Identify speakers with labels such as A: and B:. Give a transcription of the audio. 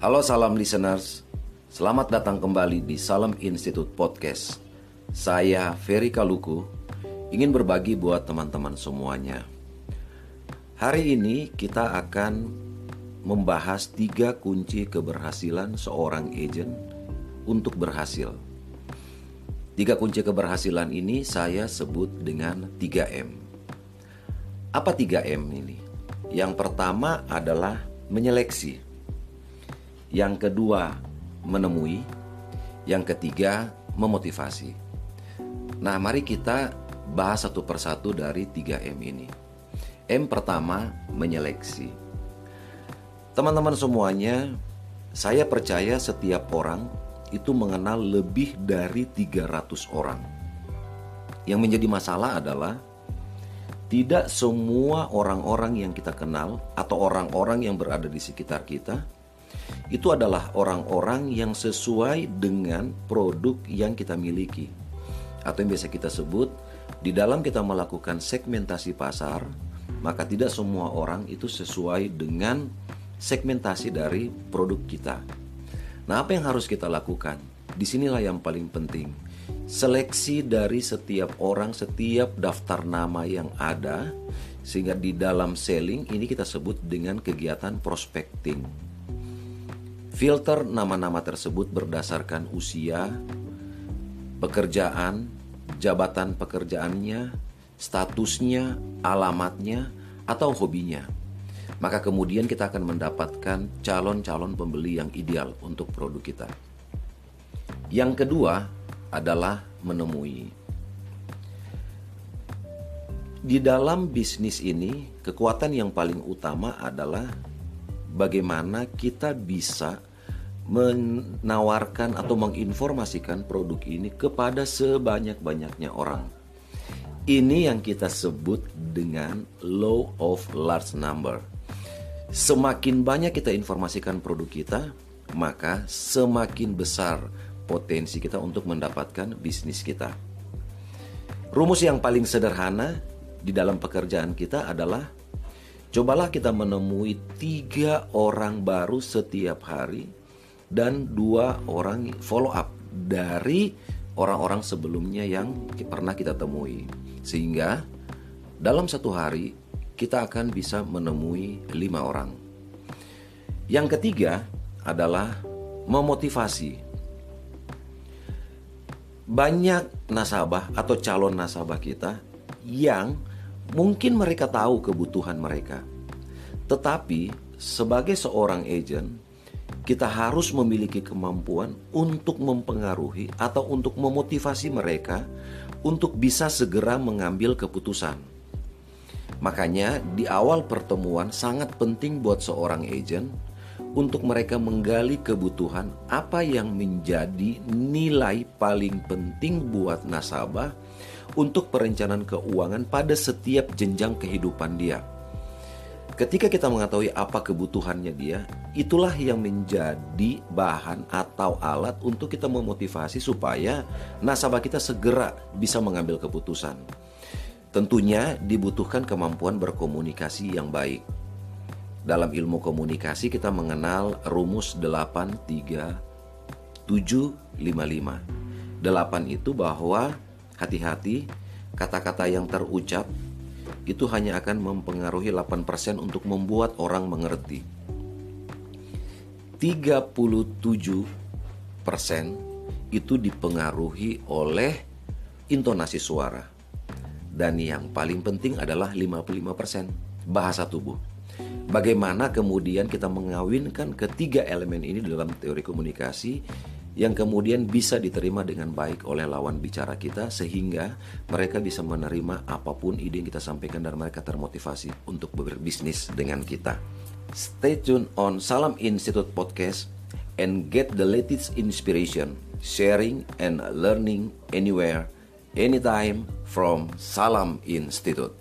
A: Halo salam listeners, selamat datang kembali di Salam Institute Podcast. Saya Ferry Kaluku, ingin berbagi buat teman-teman semuanya. Hari ini kita akan membahas tiga kunci keberhasilan seorang agent untuk berhasil. Tiga kunci keberhasilan ini saya sebut dengan 3M. Apa 3M ini? Yang pertama adalah menyeleksi yang kedua menemui, yang ketiga memotivasi. Nah, mari kita bahas satu persatu dari 3M ini. M pertama menyeleksi. Teman-teman semuanya, saya percaya setiap orang itu mengenal lebih dari 300 orang. Yang menjadi masalah adalah tidak semua orang-orang yang kita kenal atau orang-orang yang berada di sekitar kita itu adalah orang-orang yang sesuai dengan produk yang kita miliki. Atau yang biasa kita sebut, di dalam kita melakukan segmentasi pasar, maka tidak semua orang itu sesuai dengan segmentasi dari produk kita. Nah, apa yang harus kita lakukan? Di sinilah yang paling penting. Seleksi dari setiap orang, setiap daftar nama yang ada, sehingga di dalam selling ini kita sebut dengan kegiatan prospecting. Filter nama-nama tersebut berdasarkan usia, pekerjaan, jabatan pekerjaannya, statusnya, alamatnya, atau hobinya. Maka kemudian kita akan mendapatkan calon-calon pembeli yang ideal untuk produk kita. Yang kedua adalah menemui. Di dalam bisnis ini, kekuatan yang paling utama adalah bagaimana kita bisa menawarkan atau menginformasikan produk ini kepada sebanyak-banyaknya orang. Ini yang kita sebut dengan law of large number. Semakin banyak kita informasikan produk kita, maka semakin besar potensi kita untuk mendapatkan bisnis kita. Rumus yang paling sederhana di dalam pekerjaan kita adalah cobalah kita menemui tiga orang baru setiap hari dan dua orang follow up dari orang-orang sebelumnya yang pernah kita temui. Sehingga dalam satu hari kita akan bisa menemui lima orang. Yang ketiga adalah memotivasi. Banyak nasabah atau calon nasabah kita yang mungkin mereka tahu kebutuhan mereka. Tetapi sebagai seorang agent, kita harus memiliki kemampuan untuk mempengaruhi atau untuk memotivasi mereka untuk bisa segera mengambil keputusan. Makanya, di awal pertemuan sangat penting buat seorang agent untuk mereka menggali kebutuhan apa yang menjadi nilai paling penting buat nasabah untuk perencanaan keuangan pada setiap jenjang kehidupan dia. Ketika kita mengetahui apa kebutuhannya dia, itulah yang menjadi bahan atau alat untuk kita memotivasi supaya nasabah kita segera bisa mengambil keputusan. Tentunya dibutuhkan kemampuan berkomunikasi yang baik. Dalam ilmu komunikasi kita mengenal rumus 83755. 8 itu bahwa hati-hati kata-kata yang terucap itu hanya akan mempengaruhi 8% untuk membuat orang mengerti. 37% itu dipengaruhi oleh intonasi suara. Dan yang paling penting adalah 55% bahasa tubuh. Bagaimana kemudian kita mengawinkan ketiga elemen ini dalam teori komunikasi yang kemudian bisa diterima dengan baik oleh lawan bicara kita sehingga mereka bisa menerima apa pun ide yang kita sampaikan dan mereka termotivasi untuk berbisnis dengan kita. Stay tune on Salam Institute Podcast and get the latest inspiration, sharing and learning anywhere, anytime from Salam Institute.